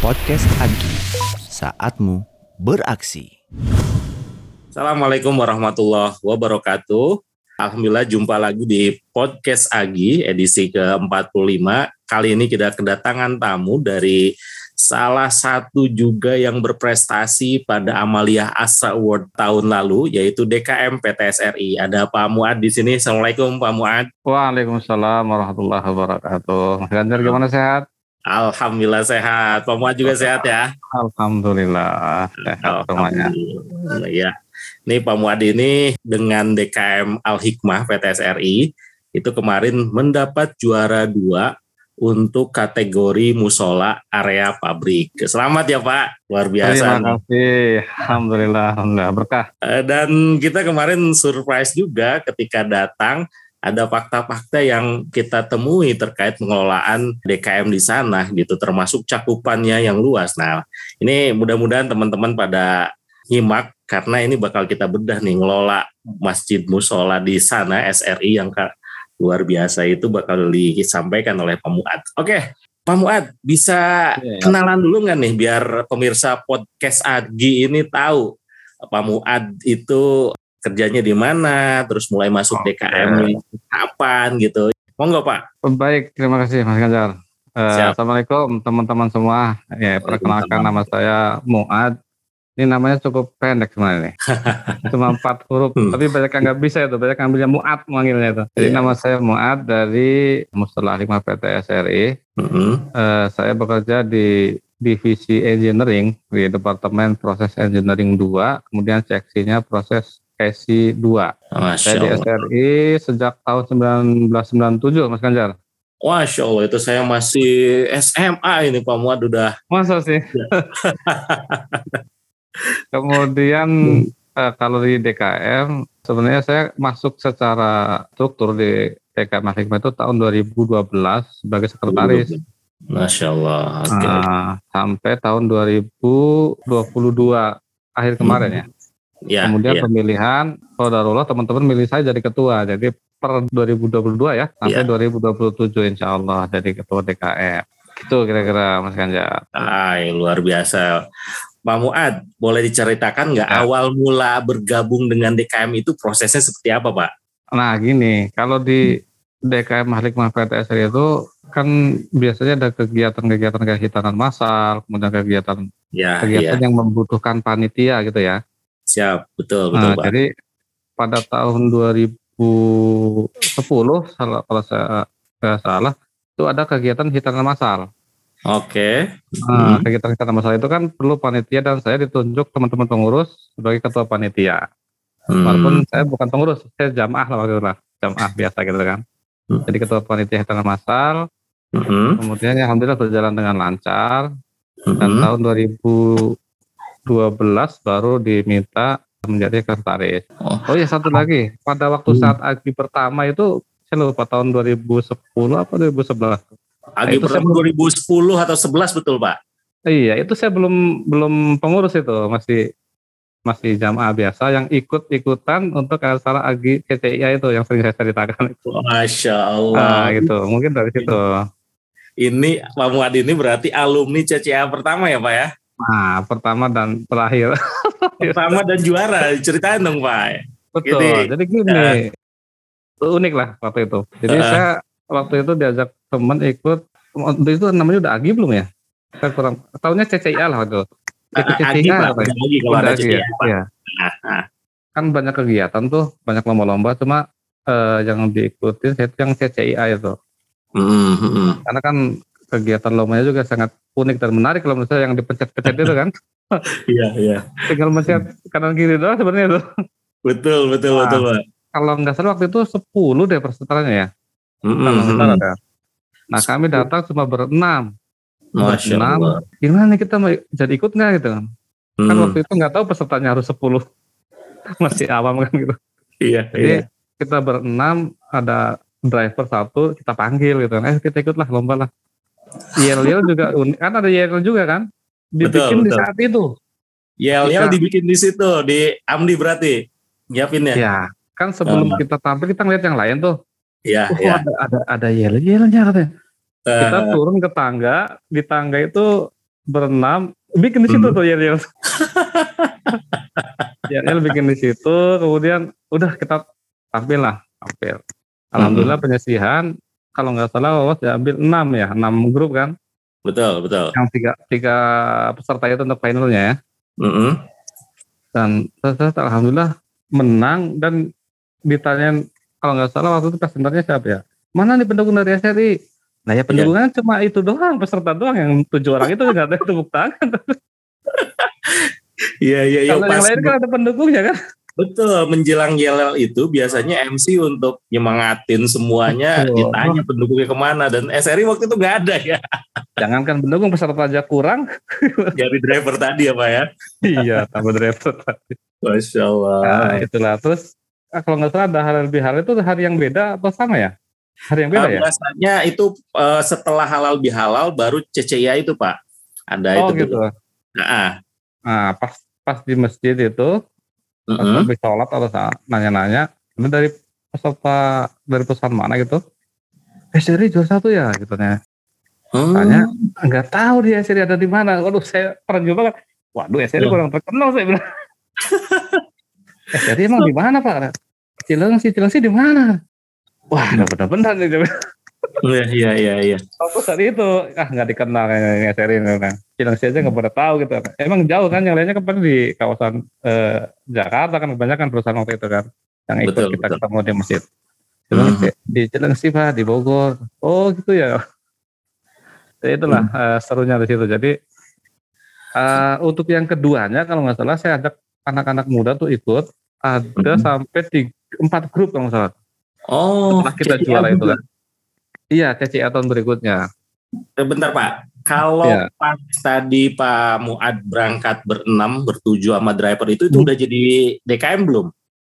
Podcast Agi, saatmu beraksi. Assalamualaikum warahmatullahi wabarakatuh. Alhamdulillah jumpa lagi di Podcast Agi edisi ke-45. Kali ini kita kedatangan tamu dari salah satu juga yang berprestasi pada Amalia Asa Award tahun lalu yaitu DKM PTSRI. Ada Pak Muad di sini. Assalamualaikum Pak Muad. Waalaikumsalam warahmatullahi wabarakatuh. Mas Ganjar gimana sehat? Alhamdulillah sehat. Pak Muad juga sehat ya? Alhamdulillah sehat semuanya. Ya. Nih Pak Muad ini dengan DKM Al Hikmah PTSRI itu kemarin mendapat juara dua untuk kategori musola area pabrik. Selamat ya Pak, luar biasa. Terima kasih, Alhamdulillah, Alhamdulillah berkah. Eh, dan kita kemarin surprise juga ketika datang ada fakta-fakta yang kita temui terkait pengelolaan DKM di sana gitu termasuk cakupannya yang luas. Nah, ini mudah-mudahan teman-teman pada nyimak karena ini bakal kita bedah nih ngelola Masjid Musola di sana SRI yang luar biasa itu bakal disampaikan oleh Pak Muad. Oke, Pak Muad bisa iya, iya. kenalan dulu nggak nih biar pemirsa podcast Agi ini tahu Pak Muad itu kerjanya di mana, terus mulai masuk okay. DKM kapan gitu. Monggo Pak. Baik, terima kasih Mas Ganjar. Uh, Assalamualaikum teman-teman semua. Ya, perkenalkan nama saya Muad. Ini namanya cukup pendek sebenarnya nih. Cuma empat huruf, hmm. tapi banyak yang nggak bisa itu, banyak yang ambilnya Muad manggilnya itu. Jadi yeah. nama saya Muad dari Mustalah 5 PT SRI. Mm -hmm. uh, saya bekerja di divisi engineering di Departemen Proses Engineering 2, kemudian seksinya proses SI 2. Saya di SRI sejak tahun 1997 Mas Ganjar. Masya Allah itu saya masih SMA ini Pak Muad udah. Masa sih? Ya. Kemudian uh, kalau di DKM sebenarnya saya masuk secara struktur di DKM Hikmah itu tahun 2012 sebagai sekretaris. Masya Allah. Okay. Uh, sampai tahun 2022 akhir kemarin hmm. ya. Ya, Kemudian ya. pemilihan Saudarullah teman-teman milih saya jadi ketua. Jadi per 2022 ya sampai ya. 2027 insya Allah jadi ketua DKM. Itu kira-kira Mas Ganjar. Ay, luar biasa. Pak Muad, boleh diceritakan nggak ya. awal mula bergabung dengan DKM itu prosesnya seperti apa Pak? Nah gini, kalau di DKM Mahlikmah PTSR itu kan biasanya ada kegiatan-kegiatan hitanan massal, kemudian kegiatan ya, kegiatan ya. yang membutuhkan panitia gitu ya. Siap, betul, betul, nah, Pak. Jadi pada tahun 2010, kalau saya nggak salah, itu ada kegiatan hitanan masal. Oke. Okay. Nah, hmm. kegiatan hitanan masal itu kan perlu panitia dan saya ditunjuk teman-teman pengurus sebagai ketua panitia. Hmm. Walaupun saya bukan pengurus, saya jamaah lah waktu itu lah, jamaah biasa gitu kan. Hmm. Jadi ketua panitia hitanan masal. Hmm. Kemudian ya, alhamdulillah berjalan dengan lancar. Hmm. Dan tahun 2000 12 baru diminta menjadi sekretaris. Oh. oh ya satu lagi, pada waktu hmm. saat Agi pertama itu saya lupa tahun 2010 apa 2011. Agi nah, pertama 2010 atau 11 betul Pak? Iya, itu saya belum belum pengurus itu, masih masih jamaah biasa yang ikut-ikutan untuk acara Agi CCIA itu yang sering saya ceritakan itu. Masya Allah. Nah, gitu, mungkin dari situ. Ini Pak Muad ini berarti alumni CCIA pertama ya Pak ya? Nah, pertama dan terakhir. pertama dan juara, ceritain dong Pak. Betul. Jadi, Jadi gini, uh, unik lah waktu itu. Jadi uh, saya waktu itu diajak teman ikut, waktu itu namanya udah Agi belum ya? Saya kurang, tahunnya CCIA lah waktu itu. Ikut CCIA Agi, Pak, apa? Agi kalau ada CCIA. Ya. Kan banyak kegiatan tuh, banyak lomba-lomba, cuma uh, yang diikuti yang CCIA itu. Mm -hmm. Karena kan kegiatan lombanya juga sangat unik dan menarik kalau menurut saya yang dipencet-pencet itu kan. Iya, iya. Tinggal mencet kanan kiri doang sebenarnya itu. Betul, betul, nah, betul, Pak. Kalau nggak salah waktu itu 10 deh pesertanya ya. Mm-hmm. ada. Nah, kami datang cuma berenam. Masya berenam. Allah. Gimana nih kita mau jadi ikut nggak gitu kan? Hmm. Kan waktu itu nggak tahu pesertanya harus 10. Masih awam kan gitu. Iya, Jadi iya. kita berenam ada driver satu kita panggil gitu kan. Eh kita ikutlah lomba lah. Yel-yel juga unik. Kan ada yel juga kan? Dibikin betul, di saat itu. Yel-yel dibikin di situ, di Amdi berarti. Nyiapinnya. Ya, kan sebelum uh. kita tampil kita ngeliat yang lain tuh. Iya, oh, iya. Ada ada ada yel-yelnya katanya. kita turun ke tangga di tangga itu berenam bikin di situ hmm. tuh ya ya ya bikin di situ kemudian udah kita tampil lah tampil alhamdulillah hmm. penyesihan kalau nggak salah lolos ya ambil enam ya enam grup kan betul betul yang tiga tiga peserta itu untuk finalnya ya mm -hmm. dan terus alhamdulillah menang dan ditanya kalau nggak salah waktu itu presenternya siapa ya mana nih pendukung dari SRI nah ya pendukungnya yeah. cuma itu doang peserta doang yang tujuh orang itu nggak ada tepuk tangan Iya iya iya. Kalau yang lain kan ada pendukungnya kan. Betul, menjelang yel itu biasanya MC untuk nyemangatin semuanya Betul. ditanya pendukungnya ke mana dan SRI waktu itu nggak ada ya. Jangankan pendukung peserta aja kurang. Jadi driver tadi ya Pak ya? iya, tambah driver tadi. Masya Allah. Nah, itulah. Terus ah, kalau nggak salah ada halal itu hari yang beda atau sama ya? Hari yang beda uh, ya? Biasanya itu uh, setelah halal bihalal baru CCIA itu Pak. Ada oh, itu. gitu. Nah, nah pas pas di masjid itu pas mm-hmm. habis sholat atau nanya-nanya ini dari peserta dari perusahaan mana gitu? Eh seri juara satu ya gitu ya hmm. tanya nggak tahu dia seri ada di mana. Waduh saya pernah juga kan waduh seri kurang terkenal saya bilang. Eh seri emang di mana pak? Cilengsi Cilengsi di mana? Wah benar-benar nih Iya iya iya. iya. Waktu saat itu ah nggak dikenal kayak Serin kan. Cilengsi aja nggak pernah tahu gitu. Emang jauh kan yang lainnya kan di kawasan eh, Jakarta kan kebanyakan perusahaan waktu itu kan yang ikut betul, kita betul. ketemu di masjid. Cilengsi, hmm. di Cilengsi pak di Bogor. Oh gitu ya. Jadi itulah hmm. uh, serunya di situ. Jadi uh, untuk yang keduanya kalau nggak salah saya ajak anak-anak muda tuh ikut ada hmm. sampai di empat grup kalau nggak salah. Oh, setelah kita juara itu kan. Iya, TCA tahun berikutnya. Eh, bentar Pak, kalau ya. pas tadi Pak Muad berangkat berenam, bertujuh sama driver itu, itu hmm. udah jadi DKM belum?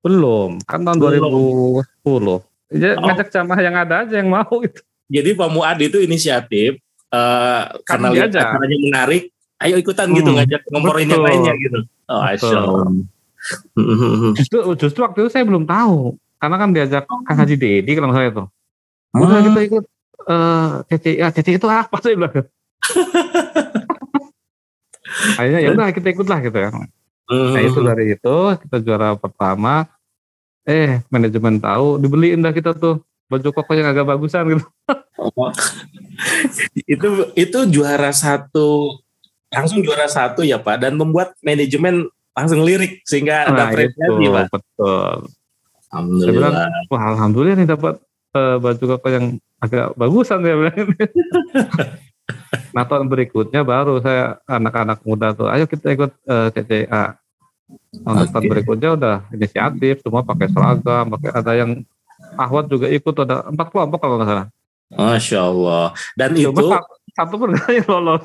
Belum, kan tahun belum. 2010. Ya, oh. ngajak jamaah yang ada aja yang mau itu. Jadi Pak Muad itu inisiatif, uh, karena lihat acaranya menarik, ayo ikutan gitu, hmm. gitu, ngajak ngomporin yang lainnya gitu. Oh, justru, justru waktu itu saya belum tahu, karena kan diajak Kang Haji Dedi kalau saya itu. Udah hmm. kita ikut uh, eh, CCI, ya CCI itu apa sih bilang. Akhirnya ya udah kita ikut lah gitu ya. Hmm. Nah itu dari itu kita juara pertama. Eh manajemen tahu dibeliin dah kita tuh baju koko yang agak bagusan gitu. Oh. itu itu juara satu langsung juara satu ya Pak dan membuat manajemen langsung lirik sehingga nah, ada apresiasi Pak. Betul. Alhamdulillah. Bilang, Wah alhamdulillah nih dapat uh, baju koko yang agak bagusan ya bilang. nah tahun berikutnya baru saya anak-anak muda tuh, ayo kita ikut uh, eh, CCA. Tahun okay. tahun berikutnya udah inisiatif, semua pakai seragam, pakai ada yang Ahwat juga ikut ada empat kelompok kalau nggak salah. Masya Allah. Dan Coba itu satu, satu pun yang lolos.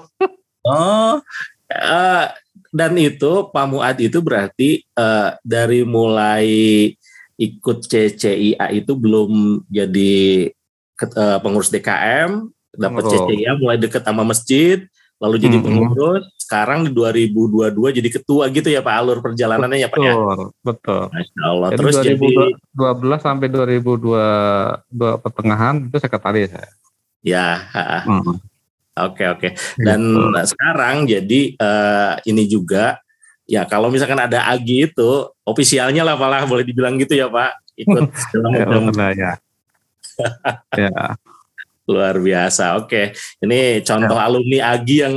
Oh, uh, dan itu Pak Muad itu berarti uh, dari mulai ikut CCIA itu belum jadi uh, pengurus DKM, dapat oh. CCIA mulai deket sama masjid, lalu jadi hmm. pengurus. Sekarang di 2022 jadi ketua gitu ya Pak alur perjalanannya ya Pak ya. Betul. Masya Allah. Jadi Terus 2012 jadi sampai 2022 pertengahan itu sekretaris saya. Ya. Hmm. Oke oke. Dan gitu. sekarang jadi uh, ini juga ya kalau misalkan ada Agi itu ofisialnya lah malah boleh dibilang gitu ya Pak. Ikut dalam ya, ya. ya. luar biasa oke. Ini contoh ya. alumni Agi yang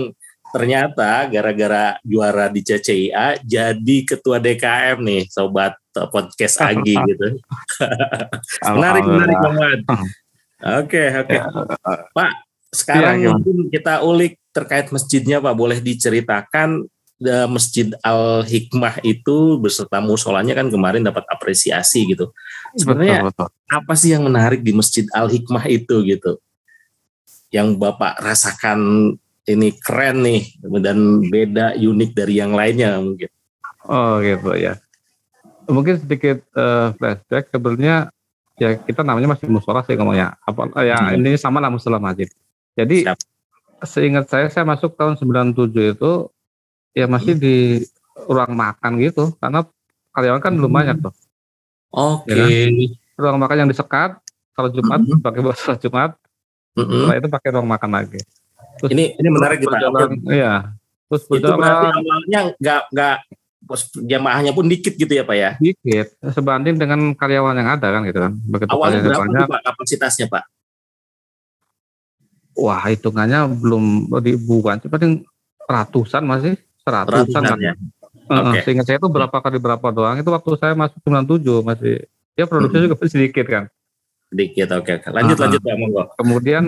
ternyata gara-gara juara di CCIA jadi ketua DKM nih sobat podcast Agi gitu. Menarik menarik banget. Oke oke. Ya. Pak sekarang ya, mungkin kita ulik terkait masjidnya Pak. Boleh diceritakan Masjid Al Hikmah itu beserta musolanya kan kemarin dapat apresiasi gitu. Sebenarnya betul, betul. apa sih yang menarik di Masjid Al Hikmah itu gitu? Yang Bapak rasakan ini keren nih dan beda unik dari yang lainnya mungkin. Oh gitu ya. Mungkin sedikit uh, flashback sebenarnya ya kita namanya masih musola sih ngomongnya. Apa ya hmm. ini sama lah musola masjid. Jadi Siap. seingat saya saya masuk tahun 97 itu ya masih di ruang makan gitu karena karyawan kan belum banyak tuh. Oke. Okay. Ya kan? Ruang makan yang disekat kalau Jumat hmm. pakai bahasa Jumat Mm-hmm. Setelah itu pakai ruang makan lagi. Terus ini ini menarik gitu Pak. Iya. Terus itu berarti awalnya nggak nggak jamaahnya pun dikit gitu ya Pak ya? Dikit, sebanding dengan karyawan yang ada kan gitu kan. Begitu Awalnya berapa banyak, Pak kapasitasnya Pak? Wah hitungannya belum ribuan, paling ratusan masih seratusan ratusan kan. Ya? Uh, okay. Sehingga saya itu berapa kali berapa doang itu waktu saya masuk 97 masih ya produksinya hmm. juga sedikit kan. Sedikit oke. Okay. Lanjut uh, lanjut Pak Monggo. Kemudian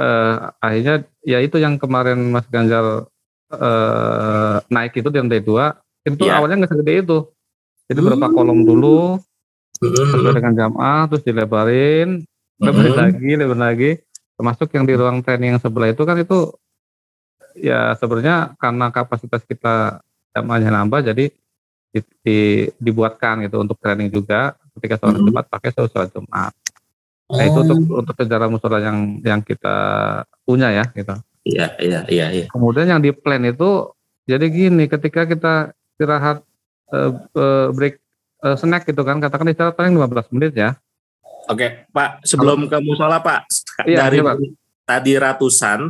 uh, akhirnya ya itu yang kemarin Mas Ganjar uh, naik itu di lantai dua itu yeah. awalnya nggak segede itu. Jadi berapa hmm. kolom dulu sesuai dengan jam A terus dilebarin, lebarin hmm. lagi, lebarin lagi. Termasuk yang di ruang training yang sebelah itu kan itu ya sebenarnya karena kapasitas kita jamnya nambah jadi di, di, dibuatkan gitu untuk training juga ketika sholat hmm. Jumat pakai sholat Jumat. Nah itu untuk oh. untuk sejarah musola yang yang kita punya ya gitu. Iya iya iya. iya. Kemudian yang di plan itu jadi gini ketika kita istirahat uh, uh, break uh, snack gitu kan katakan istirahat paling 15 menit ya. Oke Pak sebelum Halo. ke musola Pak iya, dari iya, Pak. tadi ratusan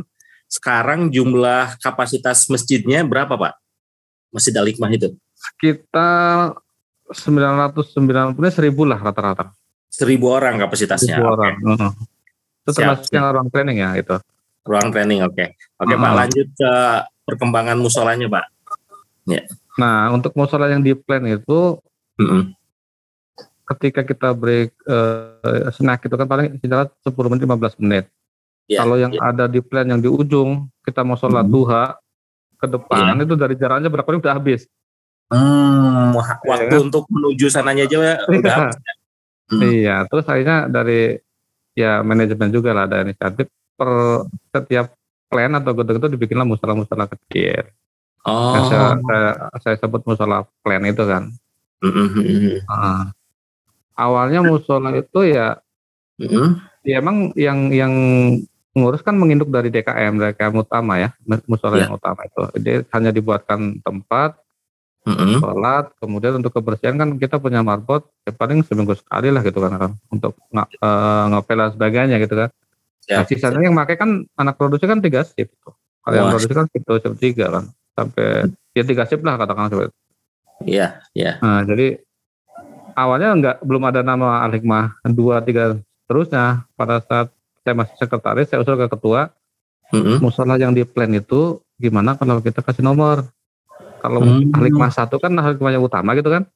sekarang jumlah kapasitas masjidnya berapa Pak? Masjid Al Hikmah itu? Sekitar 990 seribu lah rata-rata. Seribu orang kapasitasnya. Seribu orang. Okay. Itu termasuk yang ruang training ya itu. Ruang training, oke. Okay. Oke okay, uh-huh. Pak, lanjut ke perkembangan musolanya Pak. Ya. Nah, untuk musola yang di plan itu, uh-huh. ketika kita break uh, snack itu kan paling sekitar 10 menit 15 menit. Yeah, Kalau yang yeah. ada di plan yang di ujung, kita mau sholat hmm. duha ke depan yeah. itu dari jaraknya berapa menit udah habis. Hmm, iya waktu ya, kan? untuk menuju sananya aja ya udah habis. Ya? Hmm. Iya, terus akhirnya dari ya manajemen juga lah ada inisiatif per setiap plan atau gedung itu dibikinlah musola-musola kecil. Oh. Yang saya, saya, saya sebut musola plan itu kan. Mm-hmm. Nah, awalnya musola itu ya, mm-hmm. ya emang yang yang ngurus kan menginduk dari DKM, DKM utama ya, musola yeah. yang utama itu. Dia hanya dibuatkan tempat, mm-hmm. sholat, kemudian untuk kebersihan kan kita punya marbot, ya paling seminggu sekali lah gitu kan, kan untuk ng- uh, eh, ngepel dan sebagainya gitu kan. Yeah. Nah, sisanya yang pakai kan anak produksi kan tiga shift. Kalau yang produksi kan shift shift tiga kan, sampai ya tiga shift lah katakan seperti itu. Iya, iya. Nah, jadi awalnya enggak belum ada nama Al-Hikmah dua tiga terusnya pada saat saya masih sekretaris saya usul ke ketua mm-hmm. musola yang di plan itu gimana kalau kita kasih nomor kalau mm-hmm. hikmah satu kan al hikmah yang utama gitu kan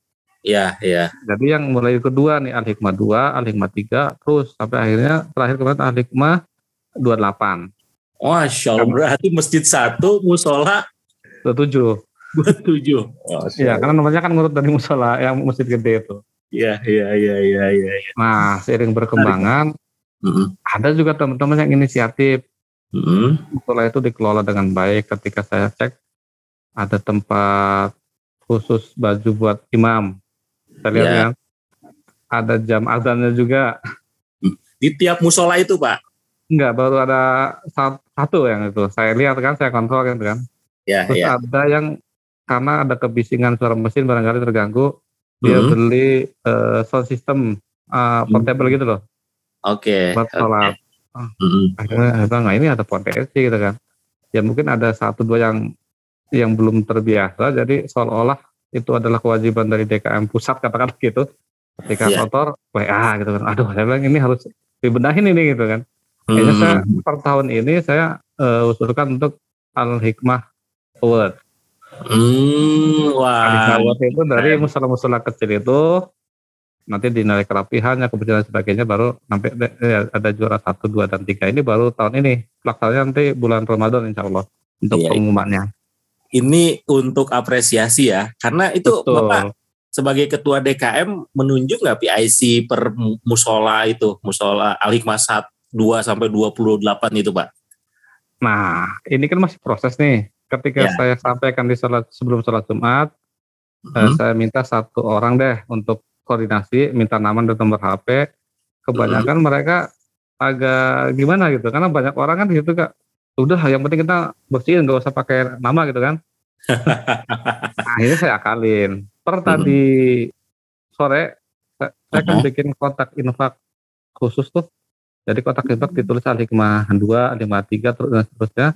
Iya, iya. Jadi yang mulai kedua nih al hikmah dua, al hikmah tiga, terus sampai akhirnya terakhir kemarin al hikmah dua delapan. Masya Allah, berarti masjid satu, musola dua tujuh. Dua tujuh. Iya, karena nomornya kan ngurut dari musola yang masjid gede itu. Iya, iya, iya, iya, iya. Ya. Nah, seiring berkembangan, Mm-hmm. Ada juga teman-teman yang inisiatif. Mm-hmm. Setelah itu dikelola dengan baik. Ketika saya cek ada tempat khusus baju buat imam. Saya lihat yeah. kan ada jam azannya juga. Di tiap musola itu pak? Enggak, baru ada satu yang itu. Saya lihat kan, saya kontrol kan. kan. Yeah, Terus yeah. ada yang karena ada kebisingan suara mesin barangkali terganggu, dia mm-hmm. beli uh, sound system uh, portable mm-hmm. gitu loh. Oke. Okay. Buat. Okay. Oh, mm-hmm. Akhirnya nggak ini ada potensi gitu kan. Ya mungkin ada satu dua yang yang belum terbiasa. Jadi seolah-olah itu adalah kewajiban dari DKM pusat katakan gitu. Ketika yeah. kotor, WA gitu kan. Aduh, saya bilang ini harus dibenahin ini gitu kan. Kayaknya mm-hmm. saya per tahun ini saya uh, usulkan untuk Al Hikmah Award. Hmm, wah. Al Hikmah Award itu dari musola-musola kecil itu nanti dinilai kerapihan, kebersihan dan sebagainya baru sampai ya, ada juara satu, dua dan tiga ini baru tahun ini pelaksananya nanti bulan Ramadan insya Allah untuk iya, pengumumannya. Ini untuk apresiasi ya, karena itu Betul. Bapak sebagai ketua DKM menunjuk nggak PIC per musola itu, musola Al-Hikmah 2 sampai 28 itu Pak? Nah, ini kan masih proses nih. Ketika ya. saya sampaikan di salat sebelum sholat Jumat, hmm. saya minta satu orang deh untuk koordinasi minta nama dan nomor HP kebanyakan hmm. mereka agak gimana gitu karena banyak orang kan gitu kak udah yang penting kita bersihin nggak usah pakai nama gitu kan akhirnya saya akalin per hmm. tadi sore saya, kan bikin kontak infak khusus tuh Jadi kotak feedback ditulis Al Hikmah 2, 53 terus dan seterusnya.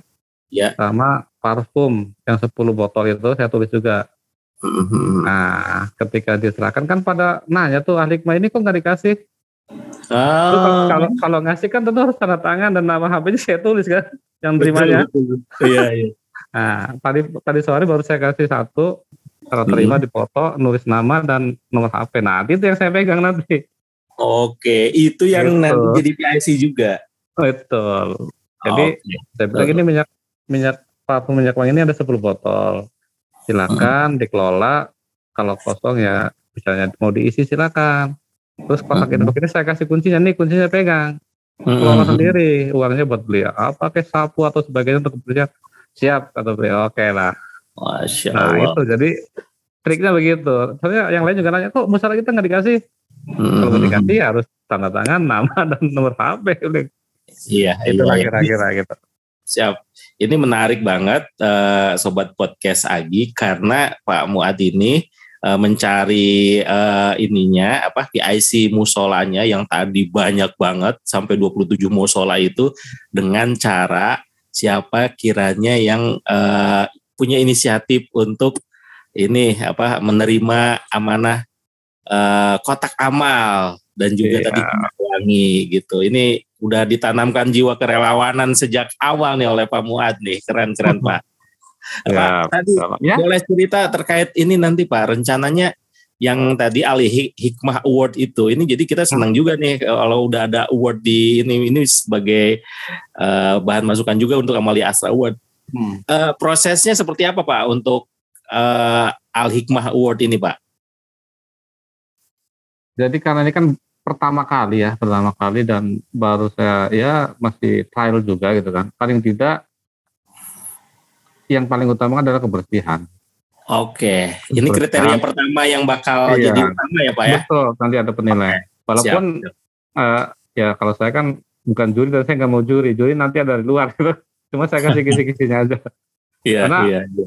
Ya. Sama parfum yang 10 botol itu saya tulis juga. Mhm. Nah, ketika diserahkan kan pada nanya tuh Hikmah ini kok nggak dikasih? Ah, kalau, kalau kalau ngasih kan tentu harus tanda tangan dan nama HP-nya saya tulis kan yang terimanya. betul, betul. Iya, iya. Nah, tadi tadi sore baru saya kasih satu kalau terima dipoto, nulis nama dan nomor HP. Nah, itu yang saya pegang nanti. Oke, itu yang Gitu. nanti jadi PIC juga. Betul. Jadi Oke. saya bilang ini minyak minyak parfum minyak wangi ini ada 10 botol. Silakan dikelola. Kalau kosong ya misalnya mau diisi silakan. Terus kotak Hmm. itu ini saya kasih kuncinya nih, kuncinya pegang. Kelola Mhm. sendiri, uangnya buat beli apa kayak sapu atau sebagainya untuk beli siap kata beliau. Oke lah. Masya Nah Allah. itu jadi triknya begitu. Soalnya yang lain juga nanya kok masalah kita nggak dikasih. Mhm. Kalau dikasih ya harus tanda tangan, nama dan nomor HP. Iya, Itulah iya, iya. kira-kira gitu. Siap. Ini menarik banget eh, sobat podcast Agi karena Pak Muad ini eh, mencari eh, ininya apa PIC musolanya yang tadi banyak banget sampai 27 musola itu dengan cara siapa kiranya yang eh, punya inisiatif untuk ini apa menerima amanah eh, kotak amal dan juga Iya. tadi wangi gitu. Ini udah ditanamkan jiwa kerelawanan sejak awal nih oleh Pak Muad nih. Keren-keren Pak. Ya, Pak, tadi ya. boleh cerita terkait ini nanti Pak rencananya yang tadi Ali Hik- Hikmah Award itu ini jadi kita senang juga nih kalau udah ada award di ini ini sebagai eh, bahan masukan juga untuk Amalia Asra Award. Hmm. Eh, prosesnya seperti apa Pak untuk eh, Al Hikmah Award ini Pak? Jadi karena ini kan pertama kali ya, pertama kali dan baru saya ya masih trial juga gitu kan. Paling tidak yang paling utama adalah kebersihan. Oke, ini Betul. kriteria pertama yang bakal Iya. jadi utama ya Pak ya? Betul, nanti ada penilaian. Walaupun Siap. eh, ya kalau saya kan bukan juri dan saya nggak mau juri, juri nanti ada dari luar gitu. Cuma saya kasih kisi-kisinya aja. Iya, Karena- iya, iya.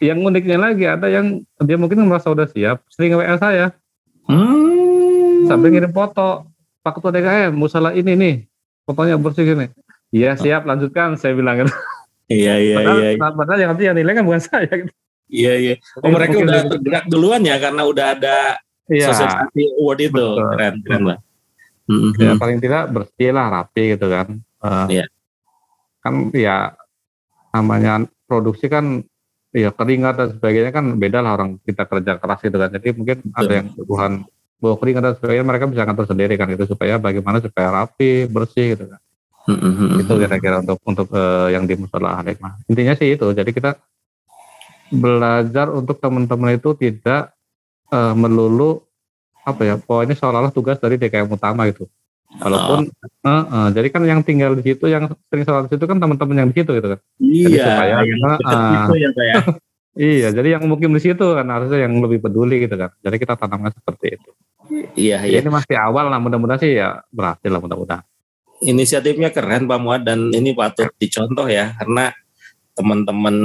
Yang uniknya lagi ada yang dia mungkin merasa udah siap, sering WA saya Hmm. Sampai ngirim foto. Pak Ketua DKM, musalah ini nih, fotonya bersih gini. Iya siap, lanjutkan. Saya bilang gitu. Iya, iya, padahal, iya, padahal yang nanti yang nilai kan bukan saya. Gitu. Iya, iya. Oh, mereka Mungkin udah bergerak duluan ya karena udah ada Iya. sosialisasi award itu. Betul. Keren, keren Pak. Mhm. Ya, paling tidak bersih lah, rapi gitu kan. Eh, Iya. Kan ya namanya produksi kan ya keringat dan sebagainya kan beda lah orang kita kerja keras gitu kan. Jadi mungkin ada yang kebutuhan bawa keringat dan sebagainya mereka bisa ngatur sendiri kan itu supaya bagaimana supaya rapi, bersih gitu kan. Itu kira-kira untuk untuk eh, yang di musola hikmah. Intinya sih itu. Jadi kita belajar untuk teman-teman itu tidak eh, melulu apa ya ini seolah-olah tugas dari DKM utama gitu. Walaupun eh, eh, jadi kan yang tinggal di situ yang sering sholat di situ kan teman-teman yang di situ gitu kan. Jadi Iya, supaya yang kita, deket ah, itu ya Pak ya. iya jadi yang mungkin di situ kan harusnya yang lebih peduli gitu kan. Jadi kita tanamkan seperti itu. Iya, Ya, iya. ini masih awal lah mudah-mudahan sih ya berhasil lah mudah-mudahan. Inisiatifnya keren Pak Muad dan ini patut dicontoh ya karena teman-teman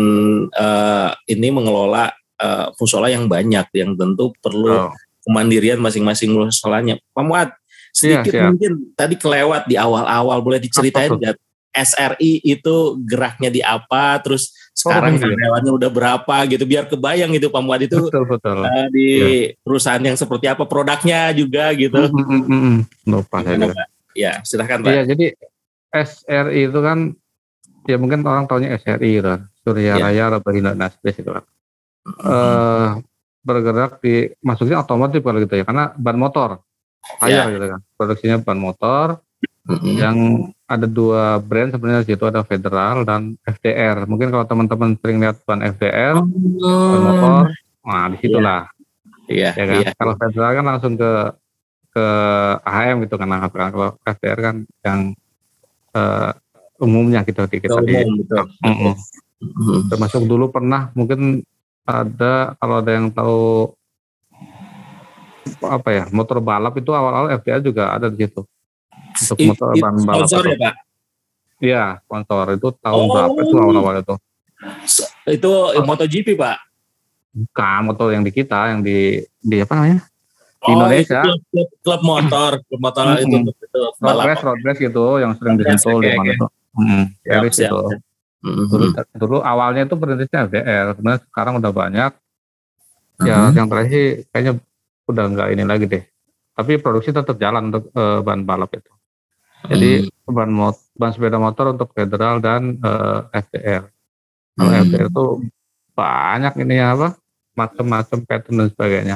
eh, ini mengelola eh, musola yang banyak yang tentu perlu Oh, kemandirian masing-masing musolanya. Pak Muad, sedikit Iya, mungkin tadi kelewat di awal-awal boleh diceritain SRI itu geraknya di apa, terus sekarang iya. karyawannya udah berapa gitu, biar kebayang itu Pak Muad itu betul betul eh, di Iya. perusahaan yang seperti apa, produknya juga gitu. Mm, mm, mm, mm. lupa Gimana. Pak? Ya, silahkan Pak. Iya, jadi SRI itu kan ya mungkin orang taunya SRI gitu kan, Surya Iya. Raya Robohina Nasdaq itu kan. Eh bergerak di maksudnya otomotif kalau gitu ya, karena ban motor. Iya. Tayar gitu kan. Produksinya ban motor Mhm. yang ada dua brand sebenarnya di situ ada Federal dan FDR. Mungkin kalau teman-teman sering lihat ban FDR, ban motor, nah di situlah Iya, ya kan. iya. Kalau Federal kan langsung ke ke AHM gitu kan, nah, kalau FDR kan yang eh, umumnya gitu di kita di Umum. Mhm. termasuk dulu pernah mungkin ada kalau ada yang tahu apa ya motor balap itu awal-awal FDR juga ada di situ untuk I- motor itu ban balap sponsor itu. ya Pak? Iya sponsor itu tahun Oh. berapa itu awal-awal itu Itu Oh. MotoGP Pak? bukan motor yang di kita yang di di apa namanya di Oh, Indonesia. itu klub, klub motor, klub motor Hmm. itu, itu road race, road race gitu yang sering disentuh di mana oke. tuh. Hmm, Siap, race siap, itu. siap. Mhm. Dulu, dulu awalnya itu perintisnya FDR, sebenarnya sekarang udah banyak. Ya, Mhm. yang terakhir kayaknya udah nggak ini lagi deh. Tapi produksi tetap jalan untuk eh, ban balap itu. Jadi ban mot ban sepeda motor untuk federal dan eh, FDR. Kalau Hmm. FDR itu banyak ini ya apa macam-macam pattern dan sebagainya.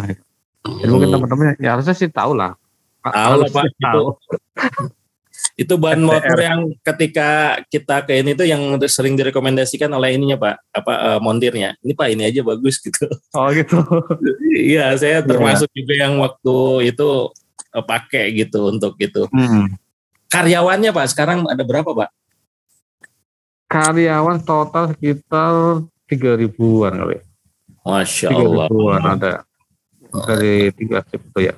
Jadi mungkin Hmm. teman-teman ya harusnya sih tahu lah. Tahu lah, Pak. Tahu. Itu ban FDR. motor yang ketika kita ke ini tuh yang sering direkomendasikan oleh ininya Pak, apa eh, montirnya. Ini Pak ini aja bagus gitu. Oh gitu. Iya, saya termasuk juga yang waktu itu eh, pakai gitu untuk itu. Hmm. Karyawannya Pak sekarang ada berapa Pak? Karyawan total sekitar tiga ribuan kali. Masya Tiga Allah. ribuan ada dari tiga itu ya.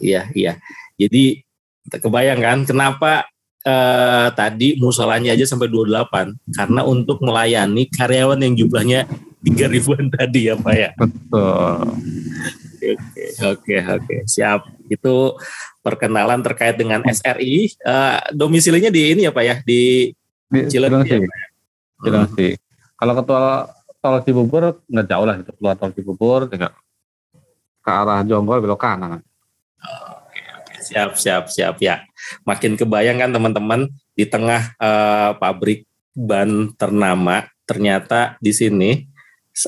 Iya, iya. Jadi kebayang kan kenapa eh, tadi musolanya aja sampai 28 karena untuk melayani karyawan yang jumlahnya 3 ribuan tadi ya Pak ya. Betul. Oke, oke, oke, siap. Itu perkenalan terkait dengan SRI. Eh, domisilinya di ini ya Pak ya, di Di Cilengsi ya, Cilengsi. Cilengsi. Kalau ketua tol Cibubur nggak jauh lah itu keluar tol Cibubur tinggal ke arah Jonggol belok kanan. Siap, siap, siap ya. Makin kebayang kan teman-teman di tengah eh, pabrik ban ternama, ternyata di sini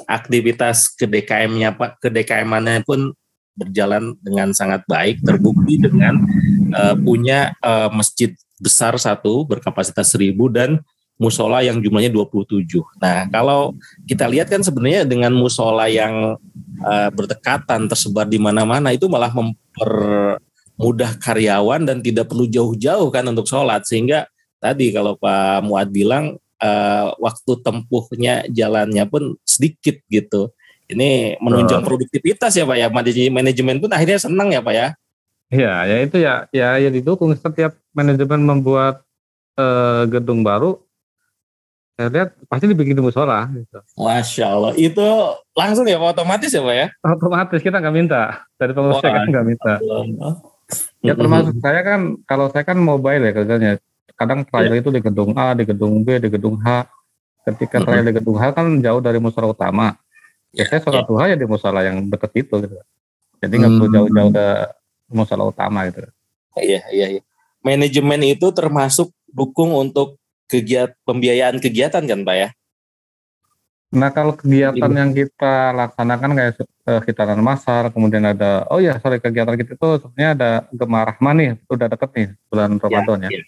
aktivitas ke DKM-nya Pak, ke DKM-nya pun berjalan dengan sangat baik, terbukti dengan eh, punya eh, masjid besar satu berkapasitas 1000 dan musola yang jumlahnya 27. Nah, kalau kita lihat kan sebenarnya dengan musola yang eh, berdekatan tersebar di mana-mana itu malah mempermudah karyawan dan tidak perlu jauh-jauh kan untuk sholat sehingga tadi kalau Pak Muad bilang eh, waktu tempuhnya jalannya pun sedikit gitu. Ini menunjang produktivitas ya Pak ya. Manaj- Manajemen pun akhirnya senang ya Pak ya. Iya, ya itu ya ya ya didukung setiap manajemen membuat eh, gedung baru saya lihat pasti dibikin di musola gitu. Masya Allah. Itu langsung ya Pak otomatis ya Pak ya. Otomatis kita nggak minta dari pengurusnya kan nggak minta. Ya Mm-mm. termasuk saya kan kalau saya kan mobile ya kerjanya. Kadang trial itu di gedung A, di gedung B, di gedung H. Ketika Mhm. trial di gedung H kan jauh dari musola utama. Ya, saya sholat duha ya di musola yang deket itu gitu. Jadi nggak perlu Hmm. jauh-jauh ke musola utama gitu. Iya, iya, iya. Manajemen itu termasuk dukung untuk kegiatan pembiayaan kegiatan kan Pak ya. Nah kalau kegiatan Iya. yang kita laksanakan kayak hitanan masal, kemudian ada, oh ya sorry kegiatan kita itu sebenarnya ada Gemah Rahman nih, udah deket nih bulan Ramadan ya. iya.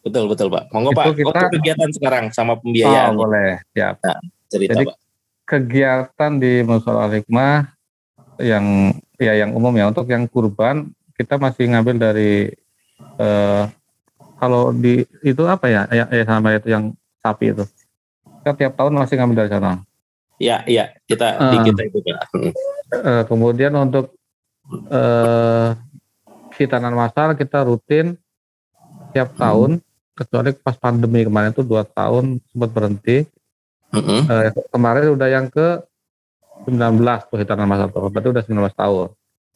Betul, betul Pak. Monggo Pak, kita- untuk kegiatan sekarang sama Oh pembiayaan boleh, siap. cerita jadi- Pak. Kegiatan di Musola Hikmah yang ya yang umum ya untuk yang kurban kita masih ngambil dari eh, kalau di itu apa ya ya, ya sama itu yang sapi itu kita tiap tahun masih ngambil dari sana. Iya, iya, kita di Ah. kita itu Pak. Hmm. Eh, kemudian untuk eh, hitanan masal kita rutin tiap Hmm. tahun kecuali pas pandemi kemarin itu dua tahun sempat berhenti Mm-mm. Eh, kemarin udah yang ke 19 tuh hitanan masal tuh berarti udah 19 tahun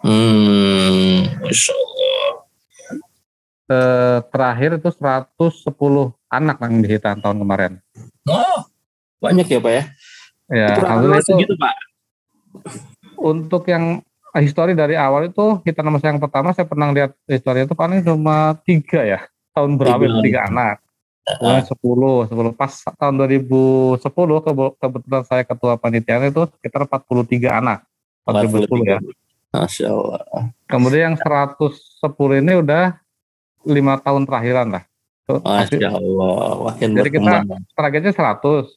Hmm, Masya Allah. Eh, terakhir itu 110 anak yang dihitan tahun kemarin Oh, banyak ya Pak ya. ya itu alhamdulillah itu segitu Pak. untuk yang histori dari awal itu hitanan masal yang pertama saya pernah lihat histori itu paling cuma tiga ya tahun berapa Tiga. tiga anak Kemudian 10, 10 pas tahun 2010 kebe- kebetulan saya ketua panitia itu sekitar 43 anak. 2010 ya. Masya Allah. Kemudian yang 110 ini udah lima tahun terakhiran lah. Masya Allah. Makin Jadi kita- targetnya 100.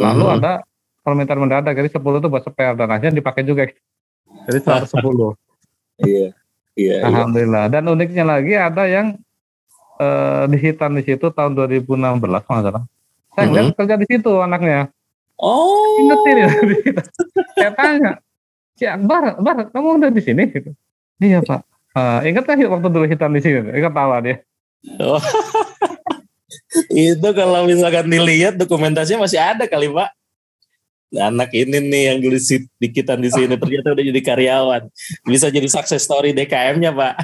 Lalu ada permintaan mendadak jadi 10 itu buat spare dan akhirnya dipakai juga. Jadi 110. Iya. Iya. iya. Alhamdulillah. Dan uniknya lagi ada yang eh, dihitan di situ tahun 2016 kalau nggak salah. Saya Mhm. lihat kerja di situ anaknya. Oh. ingetin ya saya tanya si Akbar Akbar kamu udah di sini gitu iya pak Eh, ingat kan waktu dulu hitam di sini ingat tawa dia Oh. itu kalau misalkan dilihat dokumentasinya masih ada kali Pak. anak ini nih yang dulu dikitan di sini ternyata udah jadi karyawan. Bisa jadi sukses story DKM-nya, Pak.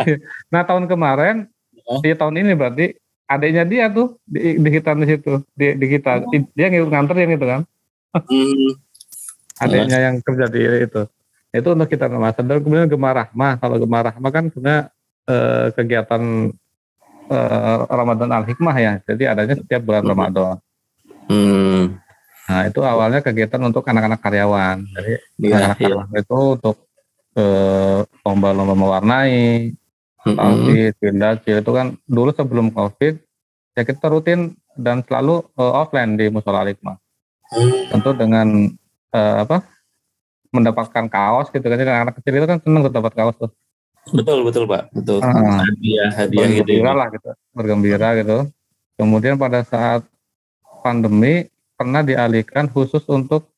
nah, tahun kemarin oh. di tahun ini berarti adiknya dia tuh di, di kita di situ, di, di kita. Oh. Dia nganter yang itu kan. Hmm. adiknya yang kerja di itu. Itu untuk kita nama Dan kemudian Gemar Rahmah. Kalau Gemar Rahmah kan sebenarnya eh, kegiatan eh, Ramadan Al Hikmah ya. Jadi adanya setiap bulan hmm. Ramadan. Hmm. Nah itu awalnya kegiatan untuk anak-anak karyawan. Jadi ya, anak-anak ya. karyawan itu untuk eh, lomba-lomba mewarnai, mm-hmm. pindah itu kan dulu sebelum covid ya kita rutin dan selalu uh, offline di musola Hikmah. Hmm. Tentu dengan uh, apa mendapatkan kaos gitu kan anak-anak kecil itu kan seneng dapat kaos tuh betul betul pak betul uh, hadiah hadiah gitu ya. lah gitu bergembira gitu kemudian pada saat pandemi pernah dialihkan khusus untuk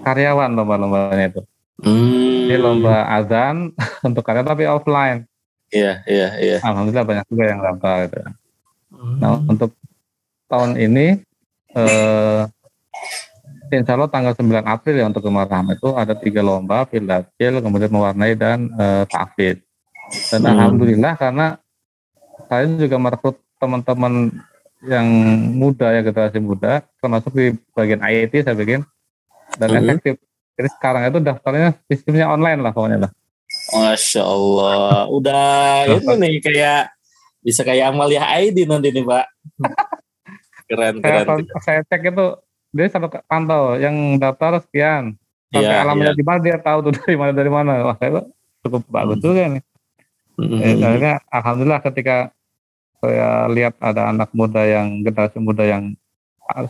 karyawan lomba-lombanya itu hmm. ini lomba azan untuk karyawan tapi offline iya iya iya alhamdulillah banyak juga yang daftar gitu hmm. nah untuk tahun ini eh, insya Allah tanggal 9 April ya untuk Gemarham itu ada tiga lomba, Filadil, kemudian mewarnai dan uh, tahfidz. Dan hmm. alhamdulillah karena saya juga merekrut teman-teman yang muda ya generasi muda, termasuk di bagian IT saya bikin dan hmm. efektif. Jadi sekarang itu daftarnya sistemnya online lah pokoknya lah. Masya Allah, udah itu nih kayak bisa kayak Amalia ID nanti nih Pak. keren, keren. Saya, saya cek itu dia selalu pantau yang daftar sekian sampai yeah, alamatnya yeah. di mana dia tahu tuh dari mana dari mana wah itu cukup bagus hmm. juga nih mm-hmm. eh, akhirnya alhamdulillah ketika saya lihat ada anak muda yang generasi muda yang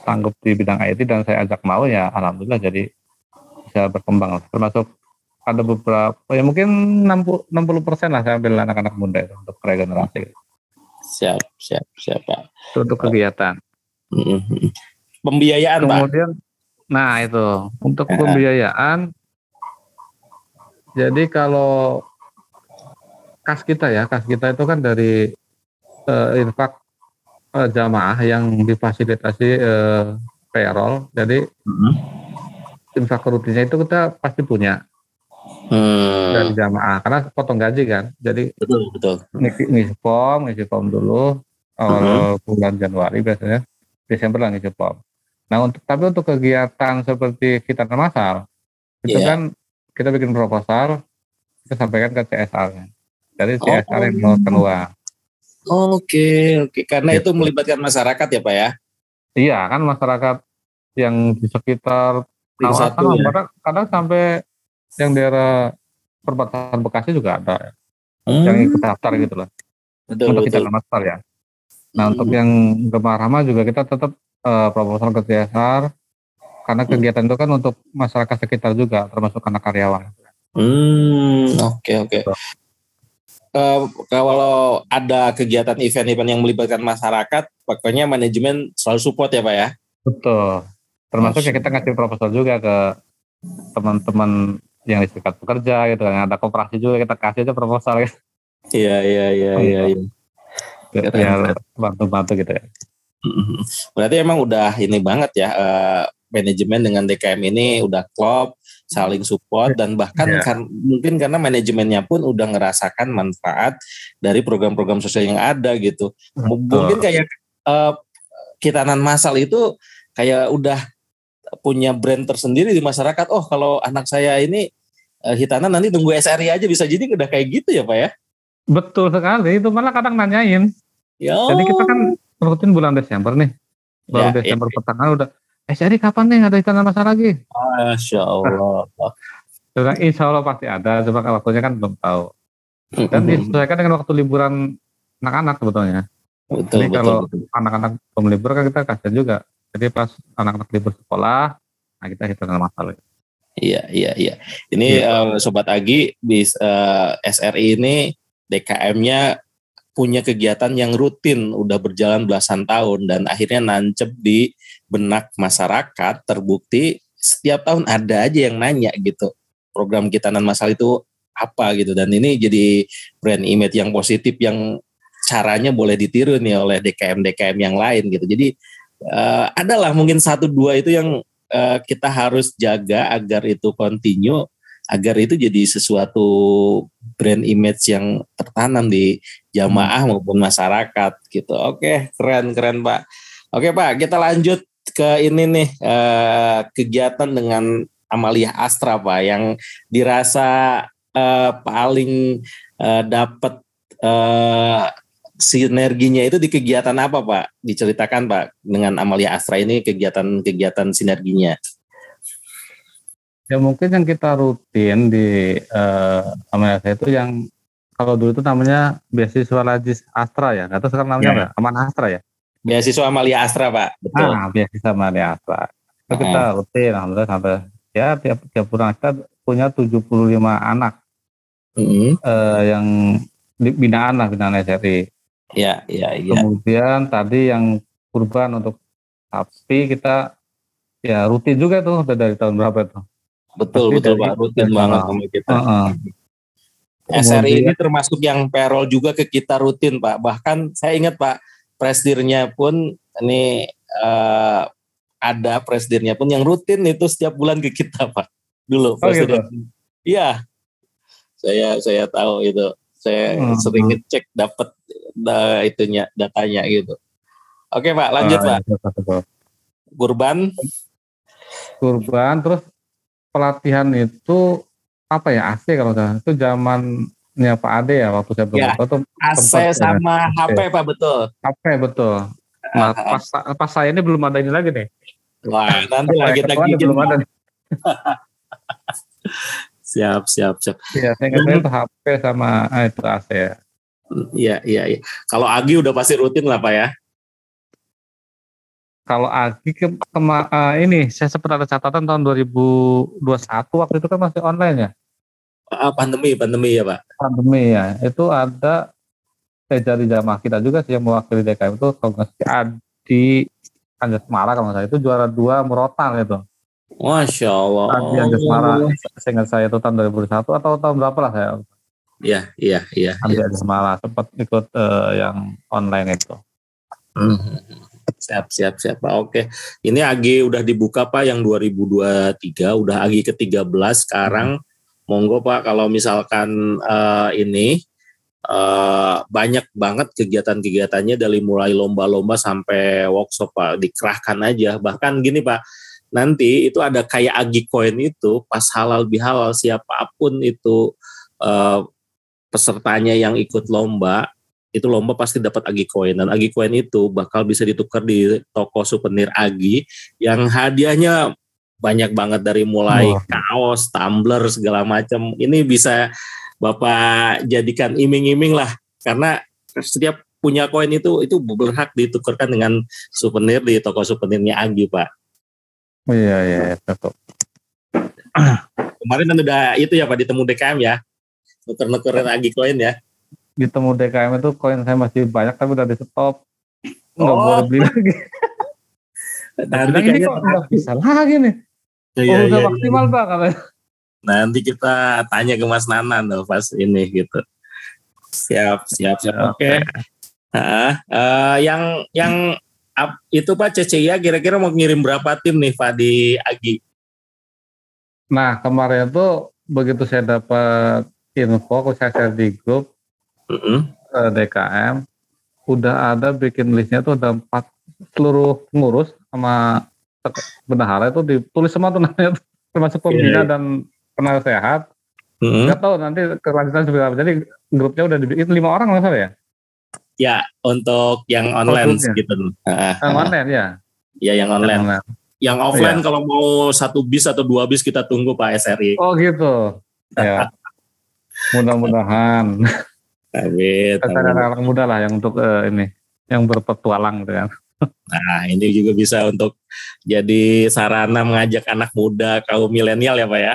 sanggup di bidang IT dan saya ajak mau ya alhamdulillah jadi bisa berkembang termasuk ada beberapa ya mungkin 60 60 persen lah saya ambil anak-anak muda itu untuk regenerasi siap siap siap pak itu untuk kegiatan mm-hmm pembiayaan kemudian Pak. nah itu untuk ya. pembiayaan jadi kalau kas kita ya kas kita itu kan dari uh, infak uh, jamaah yang difasilitasi uh, payroll jadi hmm. infak rutinnya itu kita pasti punya hmm. dari jamaah karena potong gaji kan jadi betul betul ngisi, ngisi form ngisi form dulu awal hmm. bulan Januari biasanya Desember lah ngisi form Nah untuk tapi untuk kegiatan seperti kita masal itu yeah. kan kita bikin proposal kita sampaikan ke CSR-nya. Dari CSR oh. yang mau keluar. Oke oke okay. karena gitu. itu melibatkan masyarakat ya pak ya? Iya kan masyarakat yang di sekitar kawasan ya? kadang, kadang sampai yang daerah perbatasan Bekasi juga ada hmm. yang ikut daftar gitu loh. Betul, untuk betul. kita masal ya. Nah hmm. untuk yang Gemar Rama juga kita tetap uh, proposal ke CSR karena kegiatan itu kan untuk masyarakat sekitar juga termasuk anak karyawan. Hmm, oke okay, oke. Okay. Uh, kalau ada kegiatan event-event yang melibatkan masyarakat, pokoknya manajemen selalu support ya Pak ya? Betul. Termasuk ya kita ngasih proposal juga ke teman-teman yang di serikat pekerja gitu kan. Ada kooperasi juga kita kasih aja proposal ya. Iya iya iya iya. iya. Ya, bantu-bantu gitu ya. Berarti emang udah ini banget ya uh, manajemen dengan DKM ini udah klop, saling support dan bahkan yeah. kan, mungkin karena manajemennya pun udah ngerasakan manfaat dari program-program sosial yang ada gitu. Betul. Mungkin kayak uh, kitanan masal itu kayak udah punya brand tersendiri di masyarakat. Oh kalau anak saya ini uh, hitanan nanti tunggu SRI aja bisa jadi udah kayak gitu ya Pak ya? Betul sekali. Itu malah kadang nanyain. Ya. Jadi kita kan rutin bulan Desember nih. Baru ya, Desember ya. pertengahan udah, eh jadi kapan nih ada ikan masa lagi? Masya Allah. Coba insya Allah pasti ada, coba waktunya kan belum tahu. Dan disesuaikan dengan waktu liburan anak-anak sebetulnya. Betul, Jadi betul, kalau anak-anak belum libur kan kita kasih juga. Jadi pas anak-anak libur sekolah, nah kita hitung masalah. Iya, iya, iya. Ini ya. uh, Sobat Agi, bis, uh, eh, SRI ini DKM-nya punya kegiatan yang rutin udah berjalan belasan tahun dan akhirnya nancep di benak masyarakat terbukti setiap tahun ada aja yang nanya gitu program kitanan masal itu apa gitu dan ini jadi brand image yang positif yang caranya boleh ditiru nih oleh DKM DKM yang lain gitu jadi uh, adalah mungkin satu dua itu yang uh, kita harus jaga agar itu continue agar itu jadi sesuatu brand image yang tertanam di jamaah maupun masyarakat gitu. Oke, keren keren Pak. Oke Pak, kita lanjut ke ini nih uh, kegiatan dengan Amalia Astra Pak yang dirasa uh, paling uh, dapat uh, sinerginya itu di kegiatan apa Pak? Diceritakan Pak dengan Amalia Astra ini kegiatan-kegiatan sinerginya. Ya mungkin yang kita rutin di uh, Amalia itu yang kalau dulu itu namanya beasiswa Lajis Astra ya, atau sekarang namanya ya. apa? Aman Astra ya? Beasiswa Amalia Astra Pak, betul. Ah, beasiswa Amalia Astra. Itu uh kita rutin, alhamdulillah sampai ya tiap tiap bulan kita punya 75 anak uh -huh. uh, yang binaan lah binaan SRI. Ya, ya, ya. Kemudian tadi yang kurban untuk sapi kita ya rutin juga tuh udah dari tahun berapa tuh? Betul, betul Pak, rutin banget sama kita. Uh -uh. SRI ini termasuk yang payroll juga ke kita rutin Pak. Bahkan saya ingat Pak, presidirnya pun ini uh, ada presidirnya pun yang rutin itu setiap bulan ke kita Pak. Dulu oh, gitu? Iya. Saya saya tahu itu. Saya hmm. sering ngecek dapat da, itunya datanya gitu. Oke Pak, lanjut uh, Pak. Ya, Kurban. Kurban terus pelatihan itu apa ya AC kalau saya itu zamannya Pak Ade ya waktu saya belum ya, itu AC sama ya. HP Pak betul. HP betul. Nah, pas, pas saya ini belum ada ini lagi nih. Wah, nanti lagi lagi belum ada. siap, siap, siap. Iya, saya kira itu HP sama ah, itu AC ya. Iya, iya, iya. Kalau Agi udah pasti rutin lah Pak ya. Kalau Agi ke, kema, uh, ini saya sempat ada catatan tahun 2021 waktu itu kan masih online ya. Uh, pandemi, pandemi ya Pak. Pandemi ya. Itu ada saya jadi jamaah kita juga sih yang mewakili DKM itu kalau nggak Adi Anjas Mara kalau nggak salah itu juara dua merotan itu. Masya Allah. Adi Anjas Mara, seingat saya itu tahun 2021 atau tahun berapa lah saya. Iya, iya, iya. Adi ya. Mara sempat ikut uh, yang online itu. Hmm. Siap, siap, siap Pak. Oke. Ini AG udah dibuka Pak yang 2023, udah AG ke-13 sekarang. Hmm. Monggo Pak kalau misalkan uh, ini uh, banyak banget kegiatan-kegiatannya dari mulai lomba-lomba sampai workshop Pak, dikerahkan aja. Bahkan gini Pak, nanti itu ada kayak Agi Coin itu pas halal bihalal siapa pun itu uh, pesertanya yang ikut lomba itu lomba pasti dapat Agi Coin dan Agi Coin itu bakal bisa ditukar di toko souvenir Agi yang hadiahnya banyak banget dari mulai oh. kaos, tumbler segala macam. Ini bisa Bapak jadikan iming-iming lah karena setiap punya koin itu itu berhak ditukarkan dengan souvenir di toko souvenirnya Agi, Pak. Oh, iya iya, betul. Kemarin kan udah itu ya Pak ditemu DKM ya. Nuker-nukerin Agi koin ya. Ditemu DKM itu koin saya masih banyak tapi udah di stop. Nggak oh. boleh beli lagi. Nanti ini kok nggak bisa lagi nih? Iya, oh, udah iya, maksimal iya. pak katanya. Nanti kita tanya ke Mas Nanan tuh pas ini gitu. Siap siap siap. Oke. Okay. uh, uh, yang yang up, itu Pak CCIA kira-kira mau ngirim berapa tim nih Pak di Agi? Nah kemarin tuh begitu saya dapat info aku saya share di grup mm-hmm. DKM udah ada bikin listnya tuh ada empat seluruh pengurus sama bendahara itu ditulis semua tuh namanya termasuk pembina yeah. dan penasihat sehat. Mm-hmm. Gak tahu nanti kelanjutan seperti apa. Jadi grupnya udah dibikin lima orang nggak salah ya? Ya untuk yang online gitu. Yang online ya? Ya yang online, yang, yang offline oh, kalau mau satu bis atau dua bis kita tunggu Pak SRI oh gitu. Ya mudah-mudahan Amin. Anak-anak muda lah yang untuk uh, ini, yang berpetualang gitu kan. Nah ini juga bisa untuk jadi sarana mengajak anak muda kaum milenial ya Pak ya.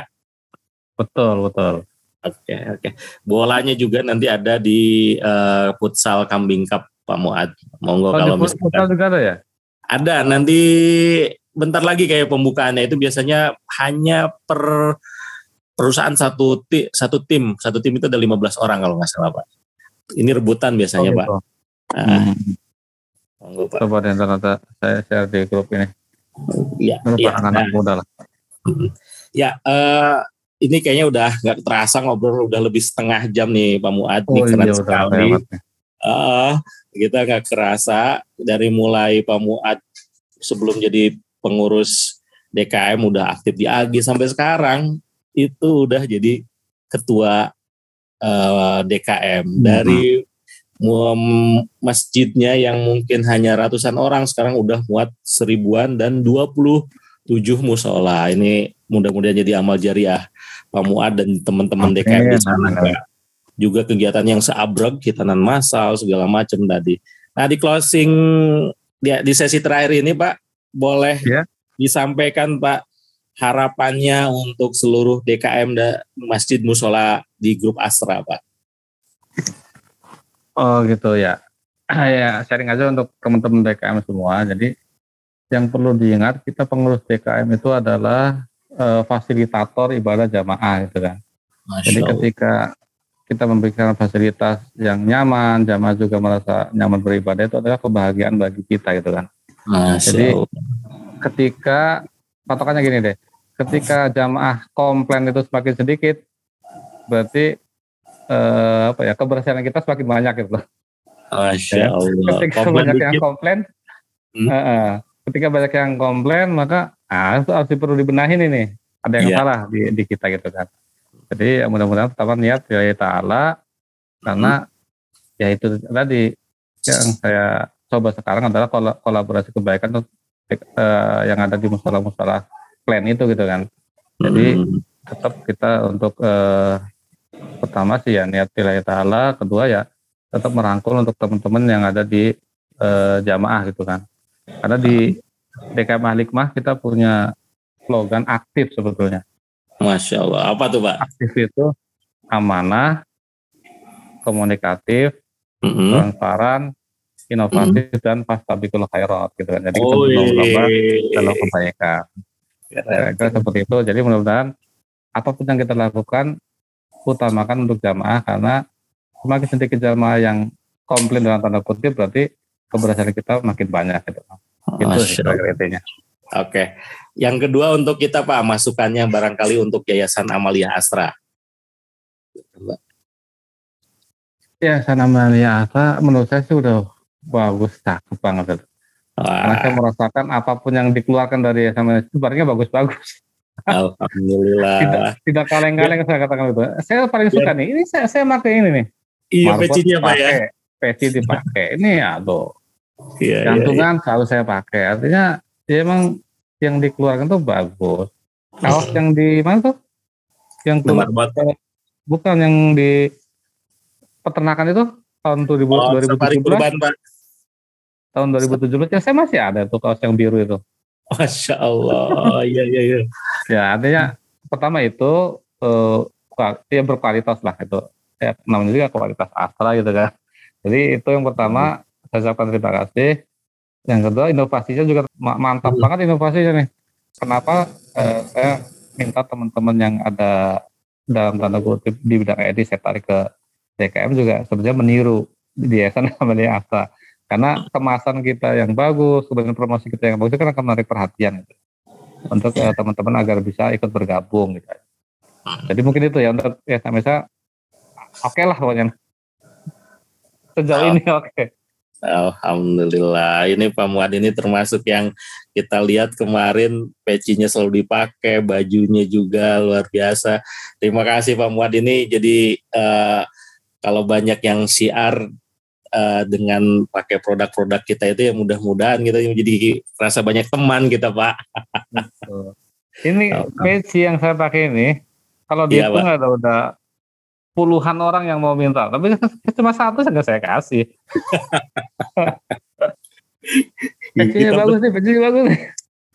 Betul betul. Oke oke. Bolanya juga nanti ada di uh, futsal Kambing Cup Pak Muad. Monggo oh, kalau misalkan. Futsal juga ada ya? Ada nanti bentar lagi kayak pembukaannya itu biasanya hanya per perusahaan satu ti, satu tim satu tim itu ada 15 orang kalau nggak salah Pak ini rebutan biasanya oh, gitu. Pak. Nah, hmm. Pak. Coba nanti saya share di grup ini. Ya, ya, anak-anak nah, muda lah. Ya, uh, ini kayaknya udah nggak terasa ngobrol udah lebih setengah jam nih Pak Muad oh, nih keren iya, sekali. Uh, kita nggak kerasa dari mulai Pak Muad sebelum jadi pengurus DKM udah aktif di AGI sampai sekarang itu udah jadi ketua uh, eh, DKM hmm. dari masjidnya yang mungkin hanya ratusan orang sekarang udah muat seribuan dan 27 musola. Ini mudah-mudahan jadi amal jariah Pak Muad dan teman-teman okay, DKM di sana. Juga kegiatan yang seabrek, hitanan massal segala macam tadi. Nah di closing di, di sesi terakhir ini Pak boleh yeah. disampaikan Pak harapannya untuk seluruh DKM dan Masjid Musola di grup Asra Pak. Oh gitu ya. ya sharing aja untuk teman-teman DKM semua. Jadi yang perlu diingat kita pengurus DKM itu adalah uh, fasilitator ibadah jamaah gitu kan. Masya Jadi ketika kita memberikan fasilitas yang nyaman, jamaah juga merasa nyaman beribadah itu adalah kebahagiaan bagi kita gitu kan. Masya Jadi ketika patokannya gini deh, ketika jamaah komplain itu semakin sedikit, berarti eh, apa ya keberhasilan kita semakin banyak gitu loh. Masya ya. Allah. Ketika komplain banyak dikit. yang komplain, hmm. uh, uh, ketika banyak yang komplain maka ah itu harus perlu dibenahin ini. Ada yang yeah. salah di, di kita gitu kan. Jadi ya mudah-mudahan pertama niat ya Ta'ala karena hmm. ya itu tadi yang saya coba sekarang adalah kolaborasi kebaikan uh, yang ada di musola-musola plan itu gitu kan. Jadi hmm. tetap kita untuk uh, pertama sih ya niat wilayah ta'ala, kedua ya tetap merangkul untuk teman-teman yang ada di uh, jamaah gitu kan. Karena di DKM Hikmah kita punya slogan aktif sebetulnya. Masya Allah. Apa tuh Pak? Aktif itu amanah, komunikatif, mm -hmm. transparan, inovatif mm -hmm. dan pastabikul khairat gitu kan. Jadi kita berlomba dalam kebaikan. Kira-kira seperti itu. Jadi mudah-mudahan apa pun yang kita lakukan utamakan untuk jamaah karena semakin sedikit jamaah yang komplain dalam tanda kutip berarti keberhasilan kita makin banyak gitu. Itu intinya. Oke. Yang kedua untuk kita Pak, masukannya barangkali untuk Yayasan Amalia Asra. Yayasan Amalia Asra menurut saya sih udah bagus, cakep banget. Karena saya merasakan apa pun yang dikeluarkan dari Yayasan itu barangnya bagus-bagus. Alhamdulillah. tidak tidak kaleng-kaleng saya katakan itu. Saya paling suka ya. nih. Ini saya saya pakai ini nih. Iya pecinya Pak ya. Peci dipakai. ini ya tuh. Iya, Gantungan iya, iya. selalu saya pakai. Artinya ya emang yang dikeluarkan tuh bagus. Kaos yang di mana tuh? Yang tuh, eh, bukan yang di peternakan itu tahun 2000, oh, 2017. Pak. Tahun 2017 ya saya masih ada tuh kaos yang biru itu. Masya Allah, iya iya iya. Ya artinya pertama itu uh, ya berkualitas lah itu. Ya, namanya juga kualitas Astra gitu kan. Jadi itu yang pertama saya ucapkan terima kasih. Yang kedua inovasinya juga mantap hmm. banget inovasinya nih. Kenapa eh, saya minta teman-teman yang ada dalam tanda kutip di bidang edit saya tarik ke DKM juga sebenarnya meniru di yayasan namanya Astra karena kemasan kita yang bagus, kemudian promosi kita yang bagus itu kan akan menarik perhatian gitu. untuk uh, teman-teman agar bisa ikut bergabung gitu. Jadi mungkin itu ya untuk ya sama saya oke okay lah pokoknya. Sejauh oh. ini oke. Okay. Alhamdulillah. Ini Pak Muad ini termasuk yang kita lihat kemarin pecinya selalu dipakai, bajunya juga luar biasa. Terima kasih Pak Muad ini jadi uh, kalau banyak yang siar uh, dengan pakai produk-produk kita itu ya mudah-mudahan kita jadi rasa banyak teman kita Pak. ini peci yang saya pakai ini kalau dia pun ada udah puluhan orang yang mau minta, tapi cuma satu saja saya kasih. Pecinya bagus nih, pecinya bagus nih.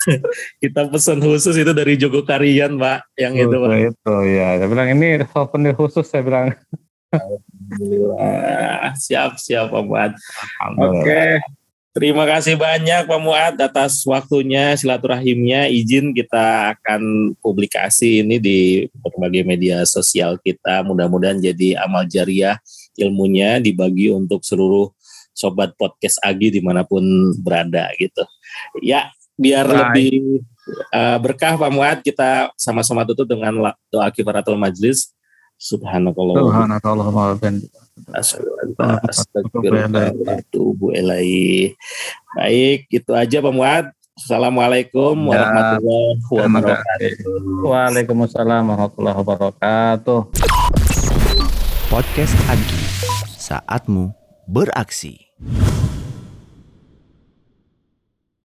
kita pesan khusus itu dari Joko Karian Pak, yang oh, itu Pak. Itu ya, saya bilang ini souvenir khusus saya bilang. Alhamdulillah. Siap, siap Pak Muad. Oke. Terima kasih banyak Pak Muad atas waktunya, silaturahimnya. Izin kita akan publikasi ini di berbagai media sosial kita. Mudah-mudahan jadi amal jariah ilmunya dibagi untuk seluruh sobat podcast Agi di mana pun berada gitu. Ya, biar Baik. lebih uh, berkah Pak Muad kita sama-sama tutup dengan doa kifaratul majlis. Subhanakallah. Subhanakallah wa Baik, itu aja Pak Muad. Assalamualaikum ya, warahmatullahi wabarakatuh. Waalaikumsalam warahmatullahi wabarakatuh. Podcast Agi, saatmu beraksi.